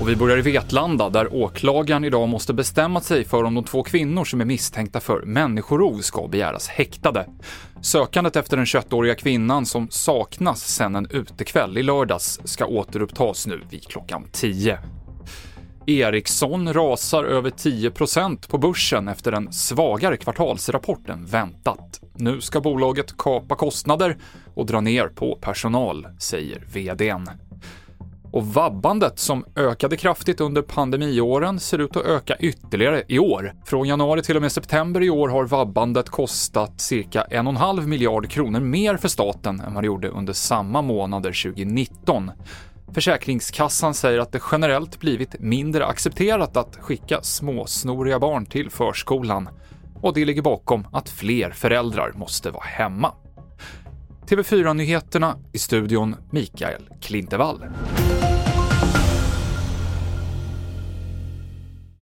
Och vi börjar i Vetlanda där åklagaren idag måste bestämma sig för om de två kvinnor som är misstänkta för människorov ska begäras häktade. Sökandet efter den 21-åriga kvinnan som saknas sedan en utekväll i lördags ska återupptas nu vid klockan 10. Ericsson rasar över 10% på börsen efter en svagare kvartalsrapport än väntat. Nu ska bolaget kapa kostnader och dra ner på personal, säger VDn. Och vabbandet som ökade kraftigt under pandemiåren ser ut att öka ytterligare i år. Från januari till och med september i år har vabbandet kostat cirka 1,5 miljard kronor mer för staten än vad det gjorde under samma månader 2019. Försäkringskassan säger att det generellt blivit mindre accepterat att skicka småsnoriga barn till förskolan och det ligger bakom att fler föräldrar måste vara hemma. TV4-nyheterna i studion Mikael Klintevall.